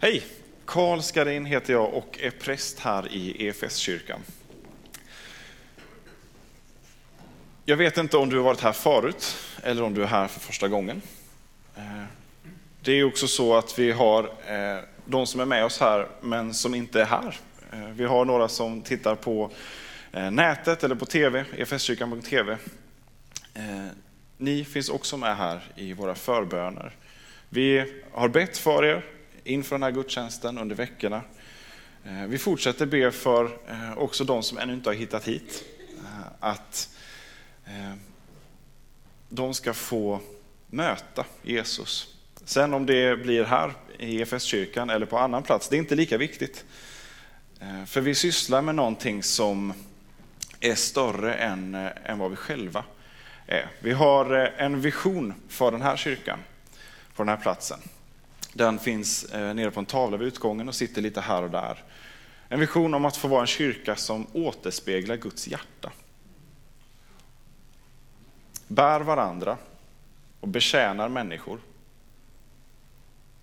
Hej! Karl Skarin heter jag och är präst här i EFS-kyrkan. Jag vet inte om du har varit här förut eller om du är här för första gången. Eh, det är också så att vi har eh, de som är med oss här men som inte är här. Eh, vi har några som tittar på nätet eller på tv, efskyrkan.tv. Ni finns också med här i våra förböner. Vi har bett för er inför den här gudstjänsten under veckorna. Eh, vi fortsätter be för eh, också de som ännu inte har hittat hit. Eh, att de ska få möta Jesus. Sen om det blir här i EFS-kyrkan eller på annan plats, det är inte lika viktigt. För vi sysslar med någonting som är större än, än vad vi själva är. Vi har en vision för den här kyrkan, på den här platsen. Den finns eh, nere på en tavla vid utgången och sitter lite här och där. En vision om att få vara en kyrka som återspeglar Guds hjärta. Bär varandra och betjänar människor.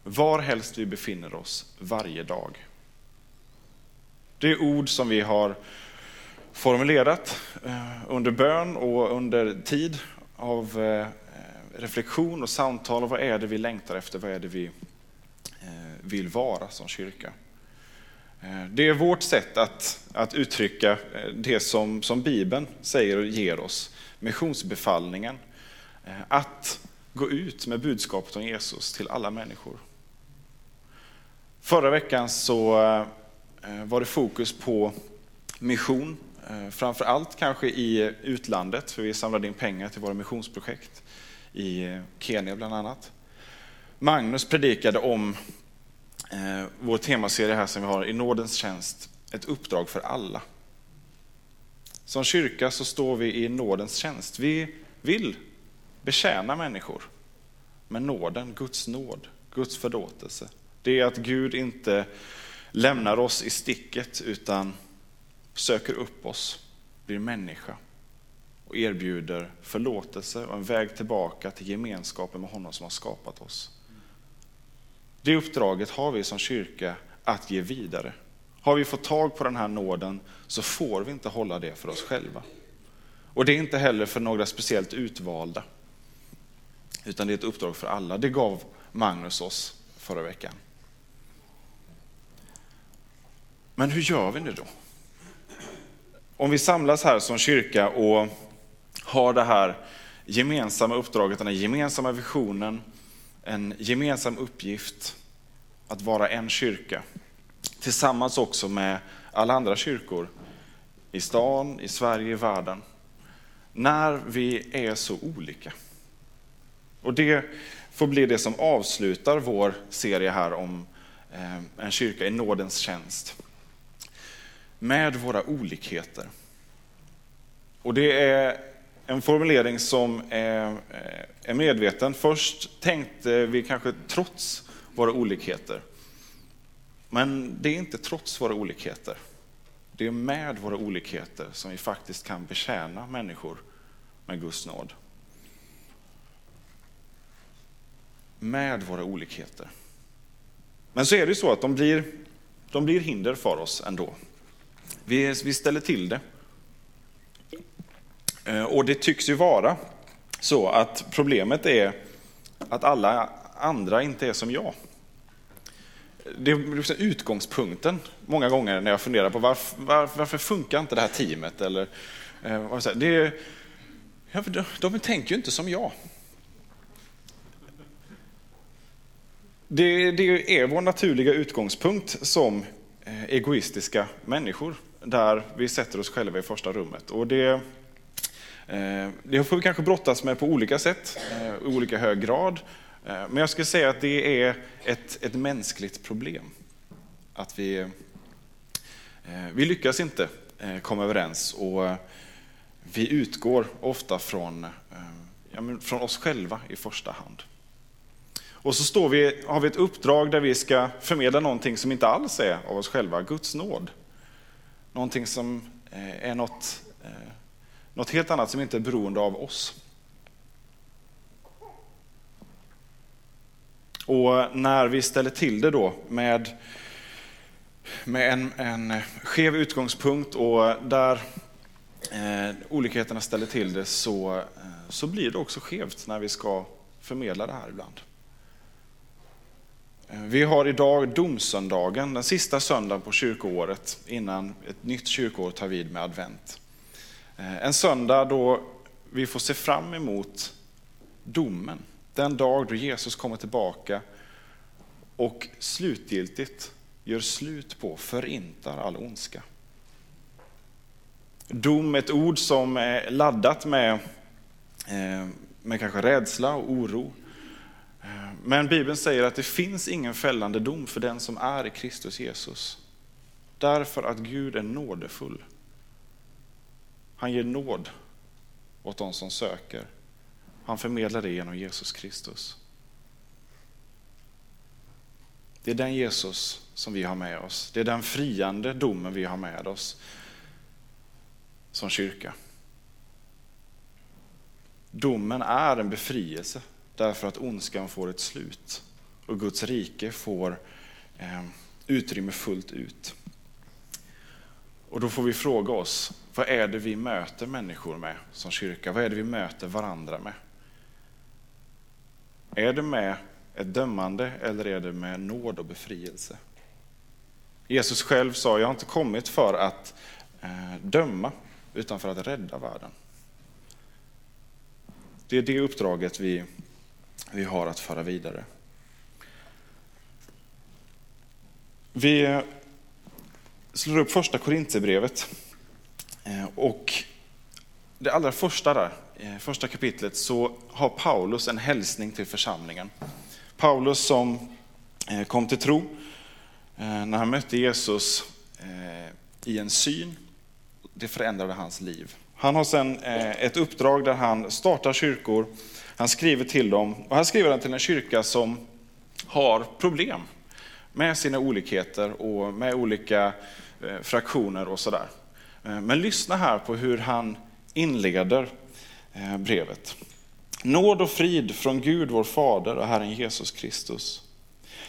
Var helst vi befinner oss varje dag. Det är ord som vi har formulerat eh, under bön och under tid av eh, reflektion och samtal. Och vad är det vi längtar efter? Vad är det vi vill vara som kyrka. Eh, det är vårt sätt att, att uttrycka eh, det som, som Bibeln säger och ger oss, missionsbefallningen. Eh, att gå ut med budskapet om Jesus till alla människor. Förra veckan så var det fokus på mission, framför allt kanske i utlandet, för vi samlade in pengar till våra missionsprojekt i Kenya bland annat. Magnus predikade om eh, vår temaserie här som vi har i nådens tjänst, ett uppdrag för alla. Som kyrka så står vi i nådens tjänst. Vi vill betjäna människor med nåden, Guds nåd, Guds förlåtelse. Det är att Gud inte lämnar oss i sticket utan söker upp oss, blir människa och erbjuder förlåtelse och en väg tillbaka till gemenskapen med honom som har skapat oss. Det uppdraget har vi som kyrka att ge vidare. Har vi fått tag på den här nåden så får vi inte hålla det för oss själva. Och det är inte heller för några speciellt utvalda. Utan det är ett uppdrag för alla. Det gav Magnus oss förra veckan. Men hur gör vi nu då? Om vi samlas här som kyrka och har det här gemensamma uppdraget, den här gemensamma visionen, en gemensam uppgift att vara en kyrka. Tillsammans också med alla andra kyrkor i stan, i Sverige, i världen. När vi är så olika. Och det får bli det som avslutar vår serie här om eh, en kyrka i nådens tjänst. Med våra olikheter. Och det är en formulering som är, eh, är medveten. Först tänkte vi kanske trots våra olikheter. Men det är inte trots våra olikheter. Det är med våra olikheter som vi faktiskt kan betjäna människor med Guds nåd. Med våra olikheter. Men så är det ju så att de blir, de blir hinder för oss ändå. Vi, vi ställer till det. Eh, och det tycks ju vara så att problemet är att alla andra inte är som jag. Det är liksom utgångspunkten många gånger när jag funderar på varför, varför, varför funkar inte det här teamet? Eller, eh, det är, de, tänker ju inte som jag. Det, det, är vår naturliga utgångspunkt som eh, egoistiska människor, där vi sätter oss själva i första rummet. Och det, Eh, det får vi kanske brottas med på olika sätt, eh, i olika hög grad. Eh, men jag skulle säga att det är ett, ett mänskligt problem. Att vi, vi lyckas inte komma överens och vi utgår ofta från, ja, från oss själva i första hand. Och så står vi, har vi ett uppdrag där vi ska förmedla någonting som inte alls är av oss själva, Guds nåd. Någonting som är något något helt annat som inte är beroende av oss. Och när vi ställer till det då med, med en, en skev utgångspunkt och där eh, olikheterna ställer till det så, eh, så blir det också skevt när vi ska förmedla det här ibland. Eh, vi har idag domsöndagen, den sista söndagen på kyrkoåret innan ett nytt kyrkoår tar vid med advent. Eh, en söndag då vi får se fram emot domen. Den dag då Jesus kommer tillbaka och slutgiltigt gör slut på, förintar all ondska. Dom, ett ord som är laddat med, eh, med kanske rädsla och oro. Eh, men Bibeln säger att det finns ingen fällande dom för den som är i Kristus Jesus. Därför att Gud är nådefull. Han ger nåd åt de som söker. Han förmedlar det genom Jesus Kristus. Det är den Jesus som vi har med oss. Det är den friande domen vi har med oss som kyrka. Domen är en befrielse därför att ondskan får ett slut och Guds rike får eh, utrymme fullt ut. Och då får vi fråga oss, vad är det vi möter människor med som kyrka? Vad är det vi möter varandra med? Är det med ett dömande eller är det med nåd och befrielse? Jesus själv sa, jag har inte kommit för att eh, döma, utan för att rädda världen. Det är det uppdraget vi, vi har att föra vidare. Vi slår upp första Korinthierbrevet eh, och det allra första där, eh, första kapitlet, så har Paulus en hälsning till församlingen. Paulus som eh, kom till tro när han mötte Jesus i en syn, det förändrade hans liv. Han har sedan ett uppdrag där han startar kyrkor, han skriver till dem, och han skriver till en kyrka som har problem med sina olikheter och med olika Eh, fraktioner och sådär. Eh, men lyssna här på hur han inleder eh, brevet. Nåd och frid från Gud vår Fader och Herren Jesus Kristus.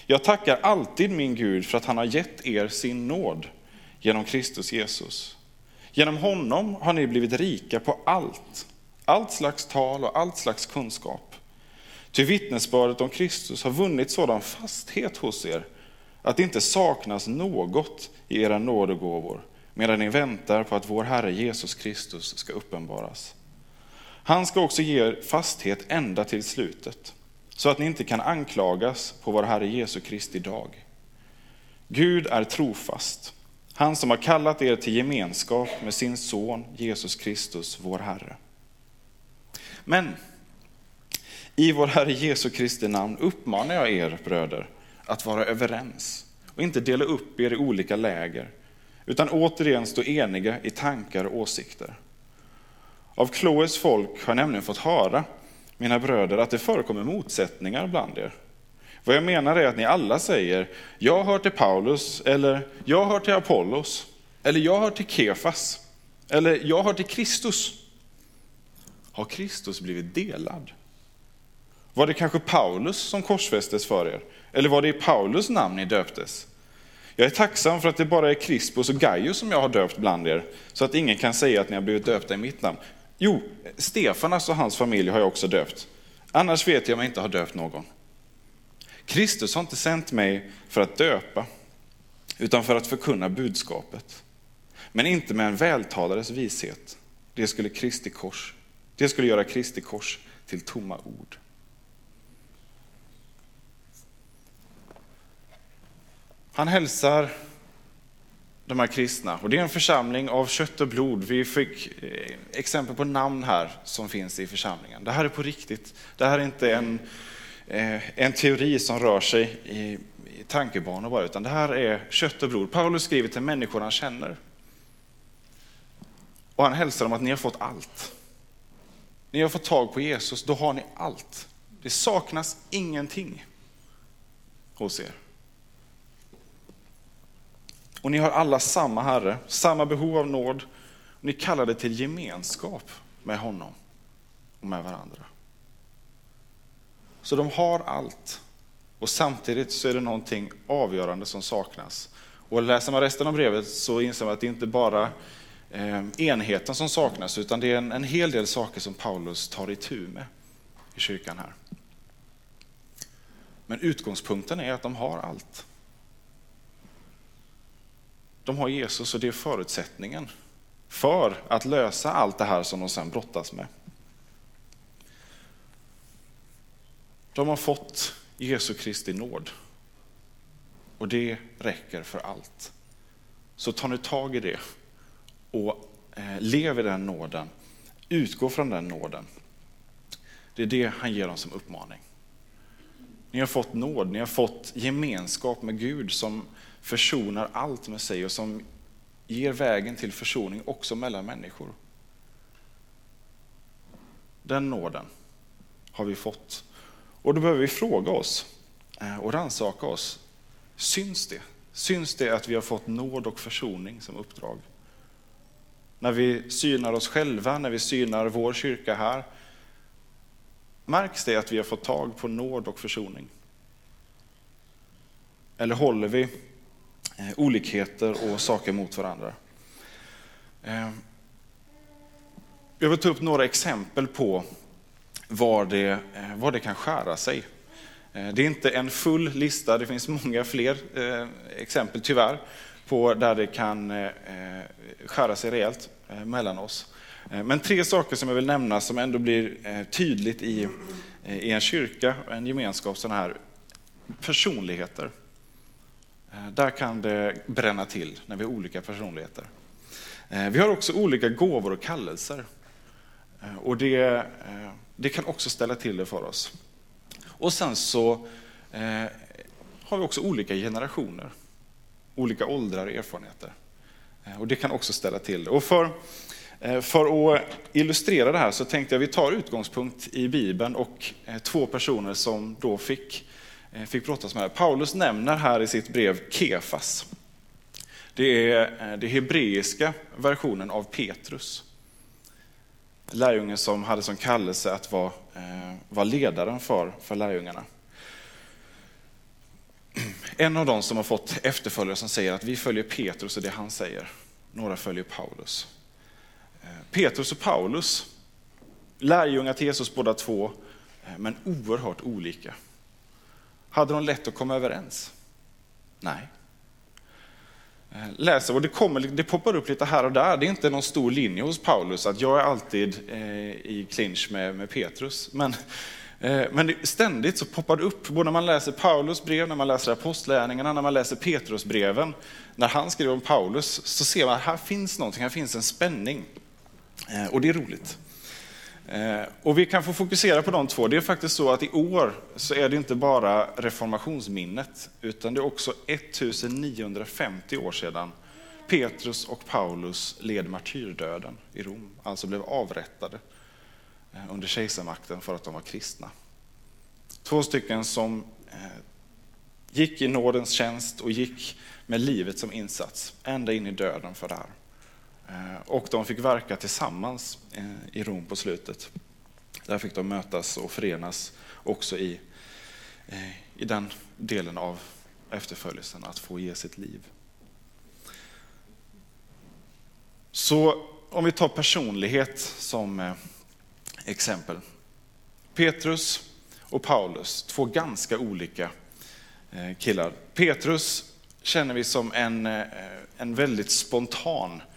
Jag tackar alltid min Gud för att han har gett er sin nåd genom Kristus Jesus. Genom honom har ni blivit rika på allt, allt slags tal och allt slags kunskap. Ty vittnesbördet om Kristus har vunnit sådan fasthet hos er att det inte saknas något i era nådegåvor medan ni väntar på att vår Herre Jesus Kristus ska uppenbaras. Han ska också ge er fasthet ända till slutet, så att ni inte kan anklagas på vår Herre Jesu Kristi dag. Gud är trofast, han som har kallat er till gemenskap med sin son Jesus Kristus, vår Herre. Men i vår Herre Jesu Kristi namn uppmanar jag er bröder att vara överens och inte dela upp er i olika läger utan återigen stå eniga i tankar och åsikter. Av Kloes folk har jag nämligen fått höra, mina bröder, att det förekommer motsättningar bland er. Vad jag menar är att ni alla säger, jag hör till Paulus, eller jag hör till Apollos, eller jag hör till Kefas, eller jag hör till Kristus. Har Kristus blivit delad? Var det kanske Paulus som korsfästes för er? Eller var det i Paulus namn ni döptes? Jag är tacksam för att det bara är Crispus och Gaius som jag har döpt bland er, så att ingen kan säga att ni har blivit döpta i mitt namn. Jo, Stefanas och hans familj har jag också döpt. Annars vet jag om jag inte har döpt någon. Kristus har inte sänt mig för att döpa, utan för att förkunna budskapet. Men inte med en vältalares vishet. Det skulle, Kristi kors, det skulle göra Kristi kors till tomma ord. Han hälsar de här kristna. Och det är en församling av kött och blod. Vi fick eh, exempel på namn här som finns i församlingen. Det här är på riktigt. Det här är inte en, eh, en teori som rör sig i, i tankebanor bara, utan det här är kött och blod. Paulus skriver till människor han känner. Och han hälsar dem att ni har fått allt. Ni har fått tag på Jesus, då har ni allt. Det saknas ingenting hos er. Och ni har alla samma Herre, samma behov av nåd. Ni kallade till gemenskap med honom och med varandra. Så de har allt. Och samtidigt så är det någonting avgörande som saknas. Och läser man resten av brevet så inser man att det inte bara är enheten som saknas, utan det är en, en hel del saker som Paulus tar itu med i kyrkan här. Men utgångspunkten är att de har allt. De har Jesus och det är förutsättningen för att lösa allt det här som de sen brottas med. De har fått Jesu Kristi nåd. Och det räcker för allt. Så ta nu tag i det och eh, lev i den nåden. Utgå från den nåden. Det är det han ger dem som uppmaning. Ni har fått nåd, ni har fått gemenskap med Gud som försonar allt med sig och som ger vägen till försoning också mellan människor. Den nåden har vi fått. Och då behöver vi fråga oss eh, och rannsaka oss. Syns det? Syns det att vi har fått nåd och försoning som uppdrag? När vi synar oss själva, när vi synar vår kyrka här, märks det att vi har fått tag på nåd och försoning? Eller håller vi Eh, olikheter och saker mot varandra? Eh, jag vill ta upp några exempel på var det, eh, var det kan skära sig. Eh, det är inte en full lista, det finns många fler eh, exempel tyvärr på där det kan eh, eh, skära sig rejält mellan oss. Men tre saker som jag vill nämna som ändå blir tydligt i, i en kyrka, en gemenskap, sådana här personligheter. Eh, där kan det bränna till när vi har olika personligheter. Eh, vi har också olika gåvor och kallelser. Eh, och det det kan också ställa till det för oss. Och sen så har vi också olika generationer, olika åldrar och erfarenheter. Och det kan också ställa till det. Och för, för att illustrera det här så tänkte jag att vi tar utgångspunkt i Bibeln och två personer som då fick, Eh, fick brottas med. Paulus nämner här i sitt brev Kefas. Det är eh, den hebreiska versionen av Petrus lärjungen som hade som kallelse att vara, eh, var ledaren för, för lärjungarna. En av dem som har fått efterföljare som säger att vi följer Petrus och det han säger. Några följer Paulus. Petrus och Paulus, lärjungar till Jesus båda två, men oerhört olika. Hade de lätt att komma överens? Nej. Eh, läser och det, kommer, det poppar upp lite här och där. Det är inte någon stor linje hos Paulus att jag är alltid eh, i clinch med, med Petrus. Men, eh, men ständigt så poppar det upp, både när man läser Paulus brev, när man läser apostlärningarna, när man läser Petrusbreven. När han skriver om Paulus så ser man att här finns någonting, här finns en spänning. Eh, och det är roligt. Eh, och vi kan få fokusera på de två. Det är faktiskt så att i år så är det inte bara reformationsminnet, utan det är också 1950 år sedan Petrus och Paulus led martyrdöden i Rom, alltså blev avrättade eh, under kejsarmakten för att de var kristna. Två stycken som eh, gick i nådens tjänst och gick med livet som insats, ända in i döden för det här. Eh, och de fick verka tillsammans eh, i Rom på slutet. Där fick de mötas och förenas också i, eh, i den delen av efterföljelsen, att få ge sitt liv. Så om vi tar personlighet som exempel. Petrus och Paulus, två ganska olika killar. Petrus känner vi som en, en väldigt spontan Eh,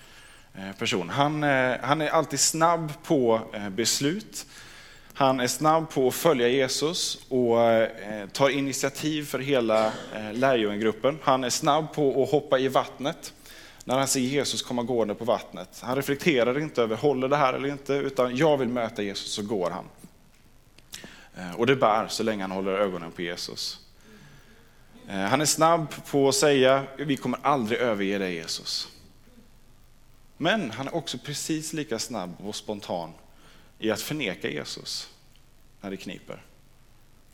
Eh, person. Han, eh, han är alltid snabb på eh, beslut. Han är snabb på att följa Jesus och tar initiativ för hela lärjungegruppen. Han är snabb på att hoppa i vattnet när han ser Jesus komma gående på vattnet. Han reflekterar inte över, håller det här eller inte, utan jag vill möta Jesus, så går han. Och det bär så länge han håller ögonen på Jesus. Han är snabb på att säga, vi kommer aldrig överge dig Jesus. Men han är också precis lika snabb och spontan i att förneka Jesus när det kniper.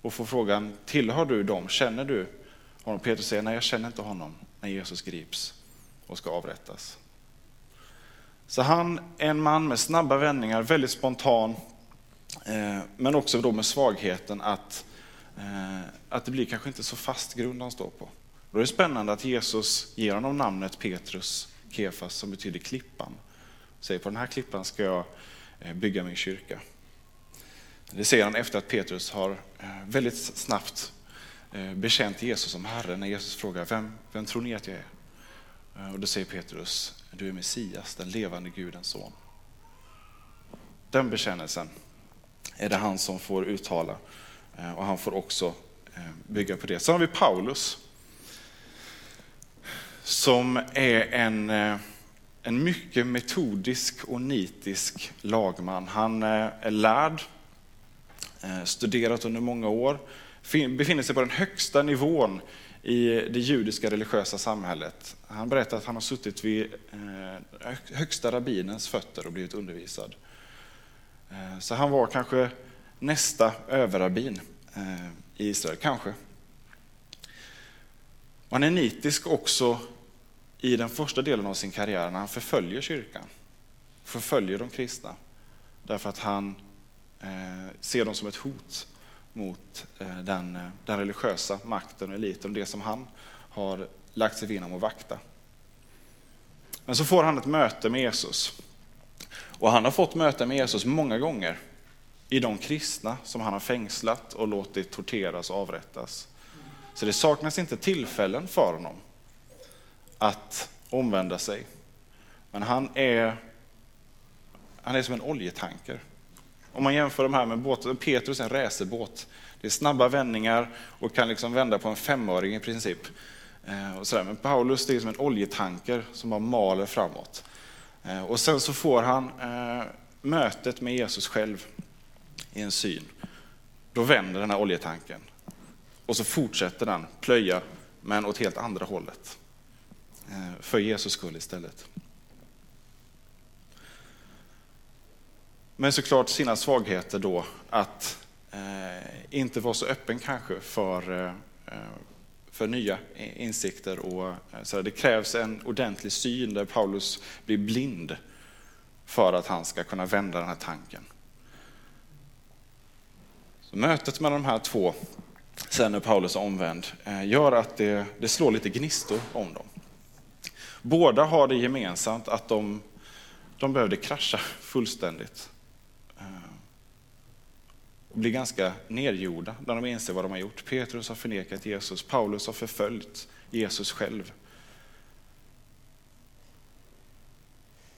Och få frågan, tillhör du dem? Känner du honom? Petrus säger, nej jag känner inte honom när Jesus grips och ska avrättas. Så han är en man med snabba vändningar, väldigt spontan, eh, men också då med svagheten att eh, att det blir kanske inte så fast grund han står på. Då är det spännande att Jesus ger honom namnet Petrus, Kefas, som betyder klippan. Säger på den här klippan ska jag eh, bygga min kyrka. Det säger han efter att Petrus har eh, väldigt snabbt eh, bekänt Jesus som Herre när Jesus frågar, vem, vem tror ni att jag är? Och då säger Petrus, du är Messias, den levande Gudens son. Den bekännelsen är det han som får uttala och han får också bygga på det. Sen har vi Paulus som är en, eh, en mycket metodisk och nitisk lagman. Han eh, är lärd, eh, studerat under många år, befinner sig på den högsta nivån i det judiska religiösa samhället. Han berättar att han har suttit vid högsta rabbinens fötter och blivit undervisad. Så han var kanske nästa överrabbin i Israel, kanske. Han är nitisk också i den första delen av sin karriär när han förföljer kyrkan, förföljer de kristna, därför att han eh, ser dem som ett hot mot eh, den, den religiösa makten och eliten, det som han har lagt sig vinn om att vakta. Men så får han ett möte med Jesus. Och han har fått möte med Jesus många gånger i de kristna som han har fängslat och låtit torteras och avrättas. Så det saknas inte tillfällen för honom att omvända sig. Men han är, han är som en oljetanker. Om man jämför de här med båten, Petrus är en racerbåt. Det är snabba vändningar och kan liksom vända på en femöring i princip. Eh, och sådär. Men Paulus det är som en oljetanker som bara maler framåt. Eh, och sen så får han eh, mötet med Jesus själv i en syn. Då vänder den här oljetanken och så fortsätter den plöja, men åt helt andra hållet. Eh, för Jesus skull istället. Men såklart sina svagheter då, att eh, inte vara så öppen kanske för eh, för nya insikter. Och så det krävs en ordentlig syn där Paulus blir blind för att han ska kunna vända den här tanken. Så mötet med de här två, sen när Paulus är omvänd, eh, gör att det, det slår lite gnistor om dem. Båda har det gemensamt att de, de behövde krascha fullständigt eh, och blir ganska nedgjorda när de inser vad de har gjort. Petrus har förnekat Jesus, Paulus har förföljt Jesus själv.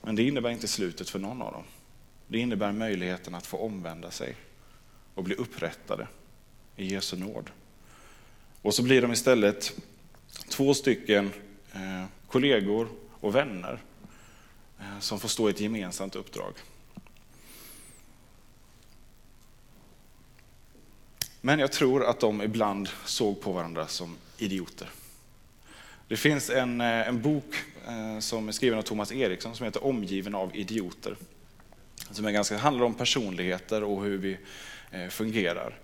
Men det innebär inte slutet för någon av dem. Det innebär möjligheten att få omvända sig och bli upprättade i Jesu nåd. Och så blir de istället två stycken Eh, kollegor och vänner eh, som får stå i ett gemensamt uppdrag. Men jag tror att de ibland såg på varandra som idioter. Det finns en, eh, en bok som är skriven av Thomas Eriksson som heter Omgiven av idioter. Som är ganska, handlar om personligheter och hur vi fungerar.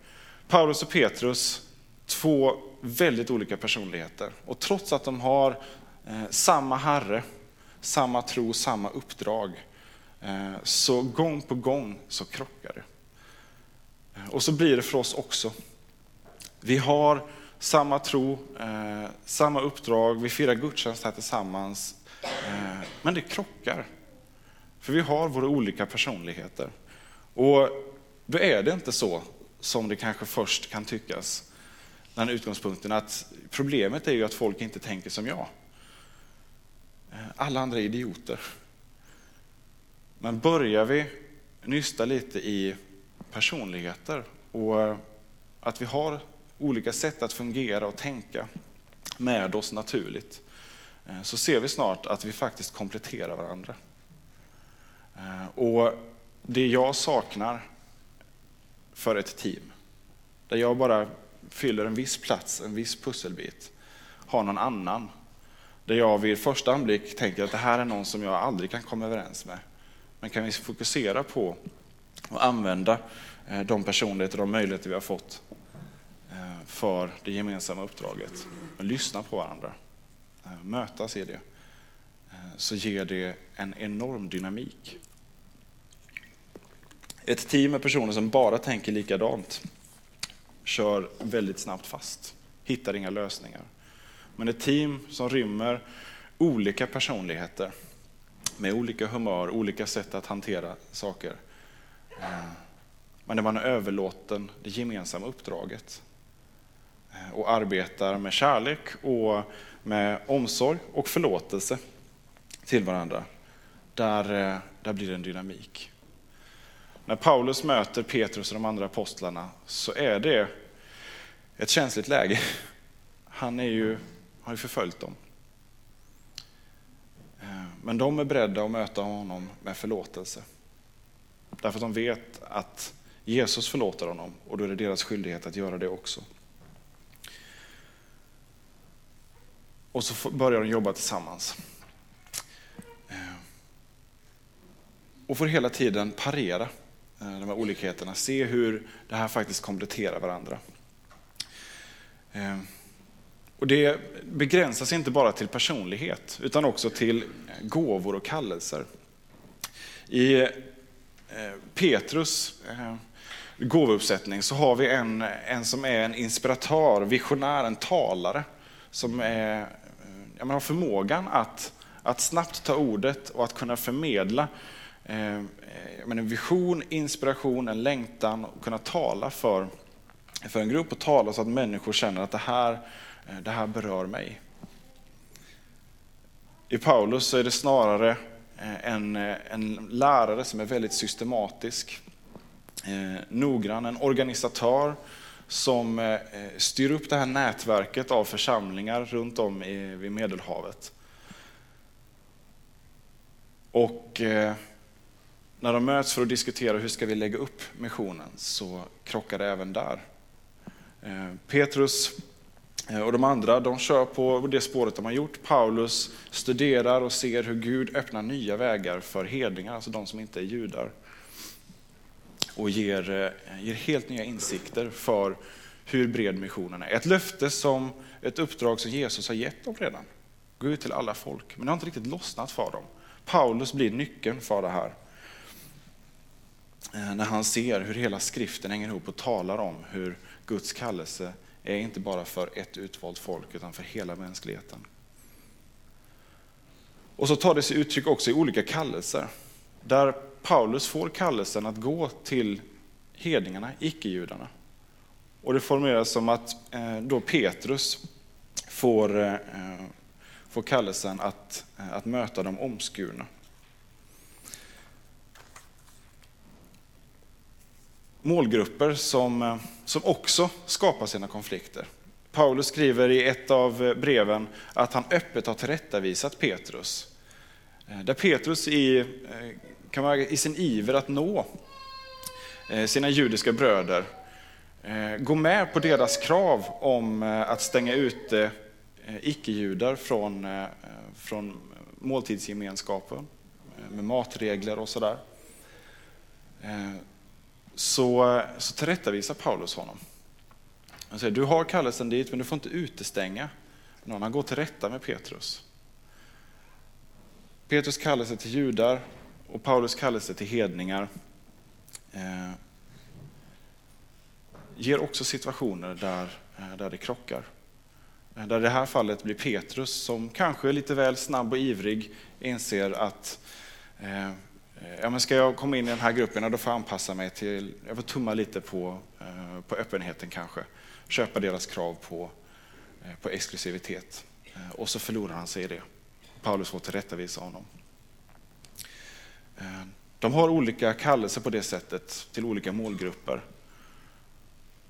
Paulus och Petrus, två väldigt olika personligheter. Och trots att de har eh, samma Herre, samma tro, samma uppdrag, eh, så gång på gång så krockar det. Och så blir det för oss också. Vi har samma tro, eh, samma uppdrag, vi firar gudstjänst här tillsammans. Eh, men det krockar. För vi har våra olika personligheter. Och då är det inte så som det kanske först kan tyckas. Den utgångspunkten att problemet är ju att folk inte tänker som jag. Alla andra är idioter. Men börjar vi nysta lite i personligheter och att vi har olika sätt att fungera och tänka med oss naturligt, så ser vi snart att vi faktiskt kompletterar varandra. Och det jag saknar för ett team, där jag bara fyller en viss plats, en viss pusselbit, har någon annan, där jag vid första anblick tänker att det här är någon som jag aldrig kan komma överens med. Men kan vi fokusera på och använda eh, de personligheter och de möjligheter vi har fått eh, för det gemensamma uppdraget. Lyssna på varandra, eh, mötas i det, så ger det en enorm dynamik. Ett team med personer som bara tänker likadant kör väldigt snabbt fast, hittar inga lösningar. Men ett team som rymmer olika personligheter med olika humör, olika sätt att hantera saker. Eh, men där man är överlåten det gemensamma uppdraget eh, och arbetar med kärlek och med omsorg och förlåtelse till varandra. Där, eh, där blir det en dynamik. När Paulus möter Petrus och de andra apostlarna så är det ett känsligt läge. Han är ju, har ju förföljt dem. Eh, men de är beredda att möta honom med förlåtelse. Därför att de vet att Jesus förlåter honom och då är det deras skyldighet att göra det också. Och så börjar de jobba tillsammans. Eh, och får hela tiden parera Eh, de här olikheterna, se hur det här faktiskt kompletterar varandra. Eh, och det begränsas inte bara till personlighet, utan också till eh, gåvor och kallelser. I Petrus gåvouppsättning så har vi en, en som är en inspiratör, visionär, en talare, som är, ja, har förmågan att, att snabbt ta ordet och att kunna förmedla eh, en vision, inspiration, en längtan och kunna tala för, för en grupp och tala så att människor känner att det här eh, det här berör mig. I Paulus så är det snarare eh, en, eh, en lärare som är väldigt systematisk, eh, noggrann, en organisatör som eh, styr upp det här nätverket av församlingar runt om i, vid Medelhavet. Och när de möts för att diskutera hur ska vi lägga upp missionen så krockar det även där. Eh, Petrus eh, och de andra de kör på det spåret de har gjort. Paulus studerar och ser hur Gud öppnar nya vägar för hedningar, alltså de som inte är judar. Och ger, eh, ger helt nya insikter för hur bred missionen är. Ett löfte som, ett uppdrag som Jesus har gett dem redan. Gå ut till alla folk, men det har inte riktigt lossnat för dem. Paulus blir nyckeln för det här. Eh, när han ser hur hela skriften hänger ihop och talar om hur Guds kallelse är inte bara för ett utvalt folk utan för hela mänskligheten. Och så tar det sig uttryck också i olika kallelser. Där Paulus får kallelsen att gå till hedningarna, icke-judarna. Och det formuleras som att eh, då Petrus får, eh, får kallelsen att, att möta de omskurna. Målgrupper som, eh, som också skapar sina konflikter. Paulus skriver i ett av eh, breven att han öppet har tillrättavisat Petrus. Eh, där Petrus i, kan man, i sin iver att nå sina judiska bröder går med på deras krav om att stänga ute icke-judar från, från måltidsgemenskapen med matregler och sådär så, så tillrättavisar Paulus honom. Han säger, du har kallelsen dit men du får inte utestänga någon. Han går till rätta med Petrus. Petrus kallelse till judar och Paulus kallelse till hedningar eh, ger också situationer där, eh, där det krockar. Eh, där i det här fallet blir Petrus, som kanske är lite väl snabb och ivrig, inser att Eh, Eh, ja, men ska jag komma in i den här gruppen, då får jag anpassa mig till, jag får tumma lite på, eh, på öppenheten kanske. Köpa deras krav på, eh, på exklusivitet. Och så förlorar han sig i det. Paulus får tillrättavisa honom. De har olika kallelser på det sättet till olika målgrupper.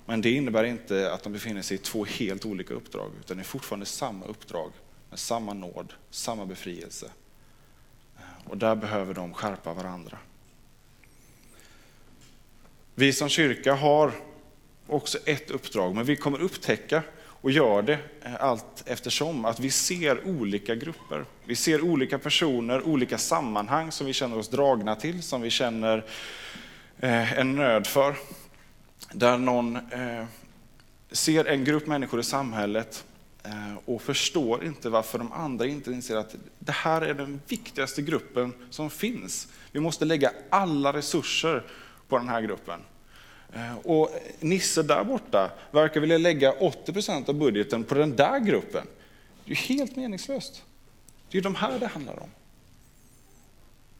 Men det innebär inte att de befinner sig i två helt olika uppdrag, utan det är fortfarande samma uppdrag med samma nåd, samma befrielse och där behöver de skärpa varandra. Vi som kyrka har också ett uppdrag, men vi kommer upptäcka och gör det eh, allt eftersom att vi ser olika grupper. Vi ser olika personer, olika sammanhang som vi känner oss dragna till, som vi känner eh, en nöd för. Där någon eh, ser en grupp människor i samhället Eh, och förstår inte varför de andra inte inser att det här är den viktigaste gruppen som finns. Vi måste lägga alla resurser på den här gruppen. Eh, och Nisse där borta verkar vilja lägga 80% av budgeten på den där gruppen. Det är ju helt meningslöst. Det är de här det handlar om.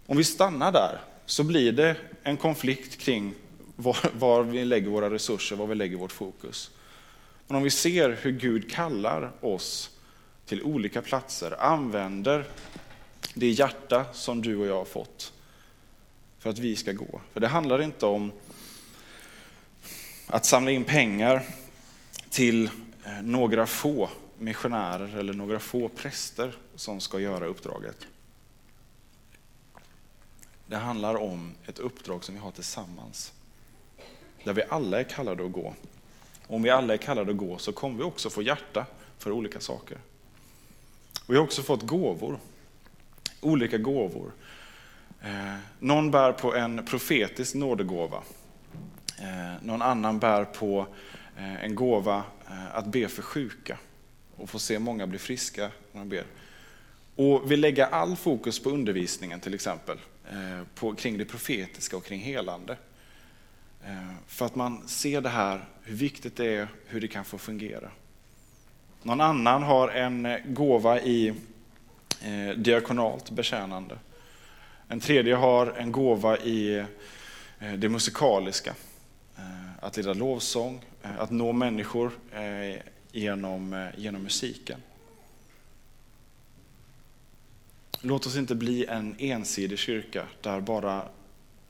Om vi stannar där så blir det en konflikt kring var, var, vi lägger våra resurser, var vi lägger vårt fokus. Men om vi ser hur Gud kallar oss till olika platser, använder det hjärta som du och jag har fått för att vi ska gå. För det handlar inte om att samla in pengar till eh, några få missionärer eller några få präster som ska göra uppdraget. Det handlar om ett uppdrag som vi har tillsammans. Där vi alla är kallade att gå. Om vi alla är kallade att gå så kommer vi också få hjärta för olika saker. Vi har också fått gåvor. Olika gåvor. Eh, någon bär på en profetisk nådegåva. Eh, någon annan bär på eh, en gåva att be för sjuka och få se många bli friska när de ber. Och vi lägger all fokus på undervisningen till exempel, på, kring det profetiska och kring helande. Eh, för att man ser det här, hur viktigt det är, hur det kan få fungera. Någon annan har en eh, gåva i eh, diakonalt betjänande. En tredje har en gåva i det musikaliska. Att leda lovsång, att nå människor genom, genom musiken. Låt oss inte bli en ensidig kyrka där bara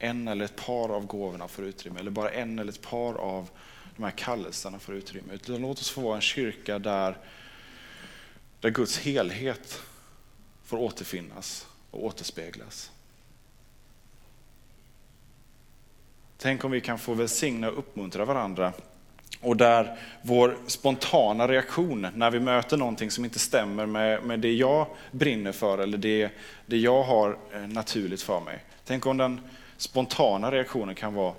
en eller ett par av gåvorna får utrymme, eller bara en eller ett par av de här kallelserna får utrymme. Utan låt oss få vara en kyrka där, där Guds helhet får återfinnas och återspeglas. Tänk om vi kan få välsigna och uppmuntra varandra och där vår spontana reaktion när vi möter någonting som inte stämmer med, med det jag brinner för eller det, det jag har eh, naturligt för mig. Tänk om den spontana reaktionen kan vara,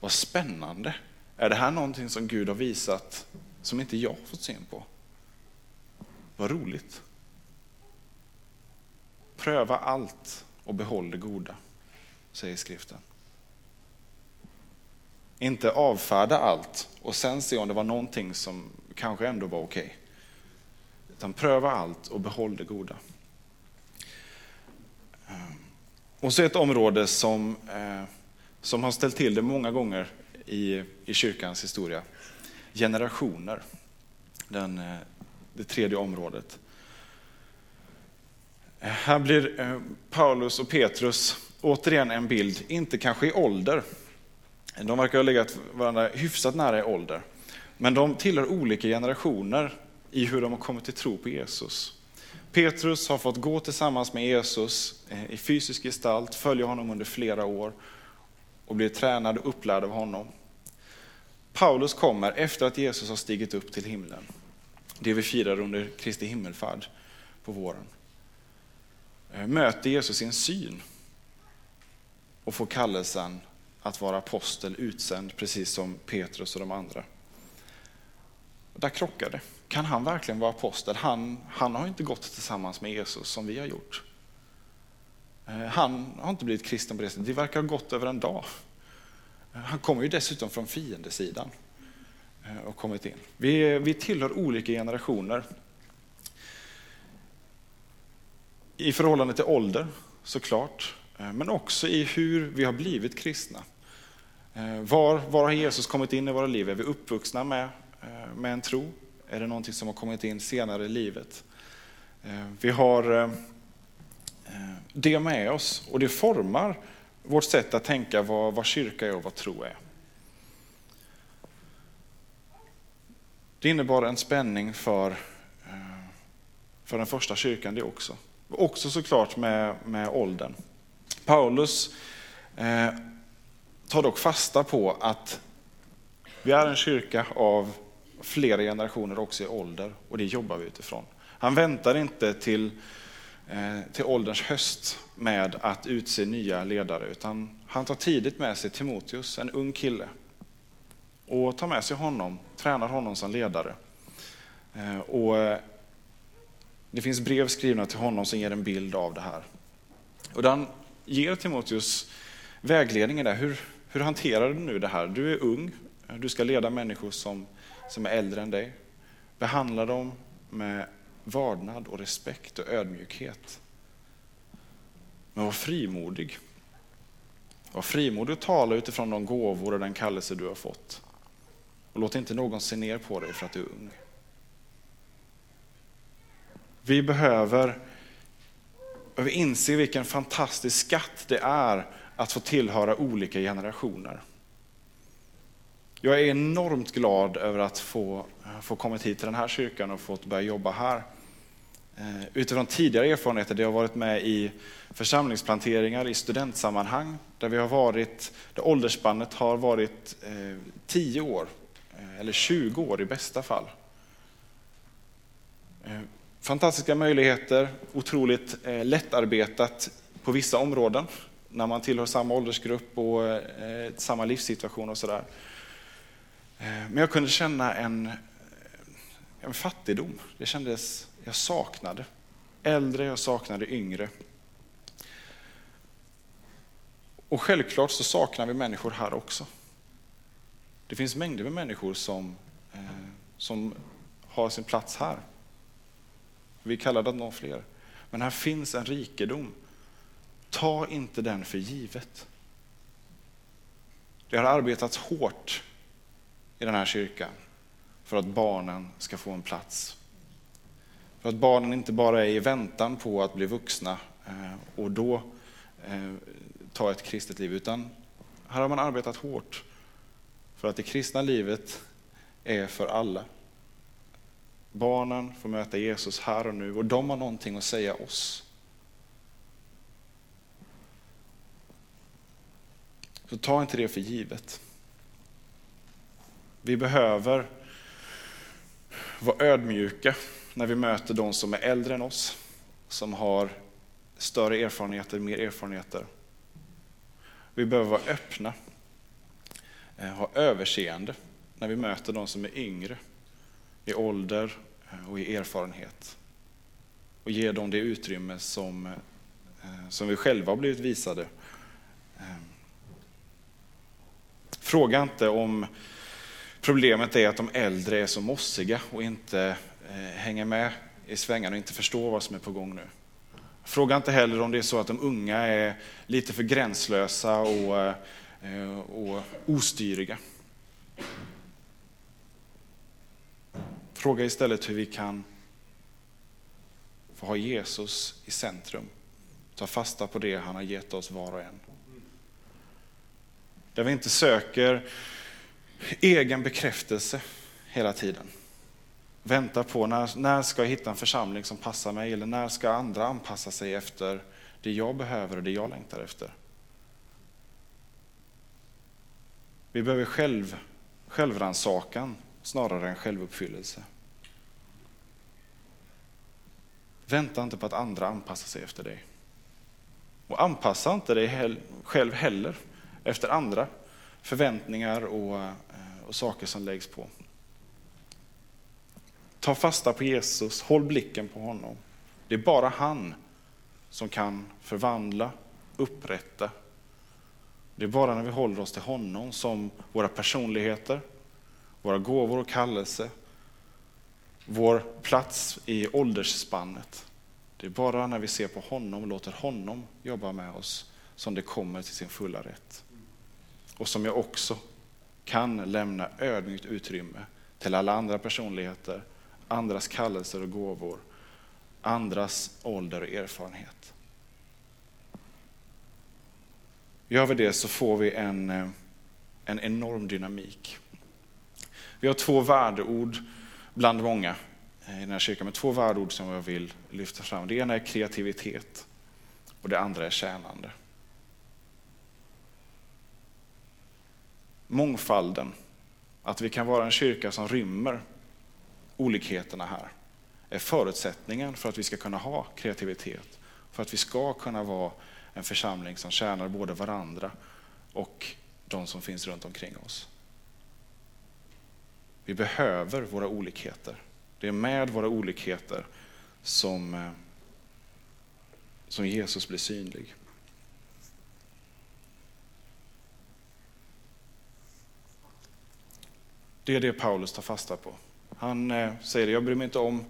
vad spännande. Är det här någonting som Gud har visat som inte jag fått syn på? Vad roligt. Pröva allt och behåll det goda, säger skriften. Inte avfärda allt och sen se om det var någonting som kanske ändå var okej. Okay. Utan pröva allt och behåll det goda. Ehm. Och så ett område som, eh, som har ställt till det många gånger i, i kyrkans historia. Generationer. Den, eh, det tredje området. Eh, här blir eh, Paulus och Petrus återigen en bild, inte kanske i ålder, de verkar ha legat varandra hyfsat nära i ålder. Men de tillhör olika generationer i hur de har kommit till tro på Jesus. Petrus har fått gå tillsammans med Jesus eh, i fysisk gestalt, följa honom under flera år och blir tränad och upplärd av honom. Paulus kommer efter att Jesus har stigit upp till himlen. Det vi firar under Kristi himmelfärd på våren. Eh, möter Jesus i en syn och får kallelsen att vara apostel utsänd, precis som Petrus och de andra. Där krockar det. Kan han verkligen vara apostel? Han, han har inte gått tillsammans med Jesus som vi har gjort. Eh, han har inte blivit kristen på det sättet. Det verkar ha gått över en dag. Eh, han kommer ju dessutom från fiendesidan eh, och kommit in. Vi, vi tillhör olika generationer. I förhållande till ålder såklart, men också i hur vi har blivit kristna. Var, var har Jesus kommit in i våra liv? Är vi uppvuxna med, med en tro? Är det någonting som har kommit in senare i livet? Eh, vi har eh, eh, det med oss och det formar vårt sätt att tänka vad, vad kyrka är och vad tro är. Det innebar en spänning för, för den första kyrkan det också. Också såklart med, med åldern. Paulus tar dock fasta på att vi är en kyrka av flera generationer också i ålder och det jobbar vi utifrån. Han väntar inte till, eh, till ålderns höst med att utse nya ledare utan han tar tidigt med sig Timoteus, en ung kille, och tar med sig honom, tränar honom som ledare. Eh, och eh, det finns brev skrivna till honom som ger en bild av det här. Och han ger Timoteus vägledningen där, hur, hur hanterar du nu det här? Du är ung, du ska leda människor som, som är äldre än dig. Behandla dem med vardnad och respekt och ödmjukhet. Men var frimodig. Var frimodig och tala utifrån de gåvor och den kallelse du har fått. Och låt inte någon se ner på dig för att du är ung. Vi behöver, behöver inse vilken fantastisk skatt det är att få tillhöra olika generationer. Jag är enormt glad över att få, eh, få kommit hit till den här kyrkan och fått börja jobba här. Eh, utifrån tidigare erfarenheter, där jag varit med i församlingsplanteringar i studentsammanhang, där vi har varit, där åldersspannet har varit eh, 10 år, eller 20 år i bästa fall. Fantastiska möjligheter, otroligt lättarbetat på vissa områden, när man tillhör samma åldersgrupp och samma livssituation och sådär. Eh, men jag kunde känna en, eh, en fattigdom. Det kändes jag saknade. Äldre, jag saknade yngre. Och självklart så saknar vi människor här också. Det finns mängder med människor som, eh, som har sin plats här. Vi kallar det att nå fler. Men här finns en rikedom. Ta inte den för givet. Det har arbetats hårt i den här kyrkan för att barnen ska få en plats för att barnen inte bara är i väntan på att bli vuxna eh, och då eh, ta ett kristet liv, utan här har man arbetat hårt för att det kristna livet är för alla. Barnen får möta Jesus här och nu och de har någonting att säga oss. Så ta inte det för givet. Vi behöver vara ödmjuka när vi möter de som är äldre än oss, som har större erfarenheter, mer erfarenheter. Vi behöver vara öppna, eh, ha överseende när vi möter de som är yngre i ålder eh, och i erfarenhet. Och ge dem det utrymme som, eh, som vi själva har blivit visade. Ehm. Fråga inte om problemet är att de äldre är så mossiga och inte Eh, hänger med i svängarna och inte förstår vad som är på gång nu. Fråga inte heller om det är så att de unga är lite för gränslösa och, eh, och ostyriga. Fråga istället hur vi kan få ha Jesus i centrum. Ta fasta på det han har gett oss var och en. Där vi inte söker egen bekräftelse hela tiden väntar på när, när ska jag hitta en församling som passar mig eller när ska andra anpassa sig efter det jag behöver och det jag längtar efter. Vi behöver själv, självrannsakan snarare än självuppfyllelse. Vänta inte på att andra anpassar sig efter dig. Och anpassa inte dig själv heller efter andra förväntningar och, eh, och saker som läggs på. Ta fasta på Jesus, håll blicken på honom. Det är bara han som kan förvandla, upprätta. Det är bara när vi håller oss till honom som våra personligheter, våra gåvor och kallelse, vår plats i åldersspannet. Det är bara när vi ser på honom och låter honom jobba med oss som det kommer till sin fulla rätt. Och som jag också kan lämna ödmjukt utrymme till alla andra personligheter andras kallelser och gåvor, andras ålder och erfarenhet. Gör vi det så får vi en, eh, en enorm dynamik. Vi har två värdeord bland många eh, i den här kyrkan, men två värdeord som jag vill lyfta fram. Det ena är kreativitet och det andra är tjänande. Mångfalden, att vi kan vara en kyrka som rymmer olikheterna här är förutsättningen för att vi ska kunna ha kreativitet. För att vi ska kunna vara en församling som tjänar både varandra och de som finns runt omkring oss. Vi behöver våra olikheter. Det är med våra olikheter som, eh, som Jesus blir synlig. Det är det Paulus tar fasta på. Han eh, säger, jag bryr mig inte om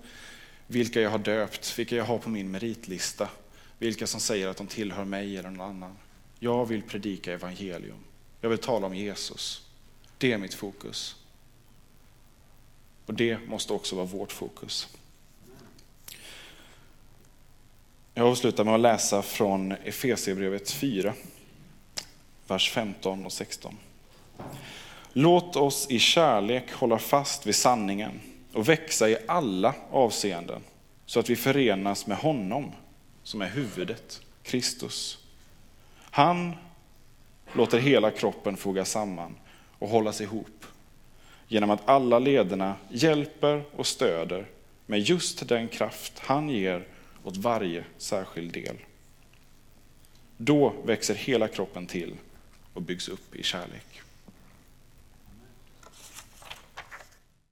vilka jag har döpt, vilka jag har på min meritlista, vilka som säger att de tillhör mig eller någon annan. Jag vill predika evangelium. Jag vill tala om Jesus. Det är mitt fokus. Och det måste också vara vårt fokus. Jag avslutar med att läsa från Efesierbrevet 4, vers 15 och 16. Låt oss i kärlek hålla fast vid sanningen och växa i alla avseenden så att vi förenas med honom som är huvudet, Kristus. Han låter hela kroppen fogas samman och hållas ihop genom att alla lederna hjälper och stöder med just den kraft han ger åt varje särskild del. Då växer hela kroppen till och byggs upp i kärlek.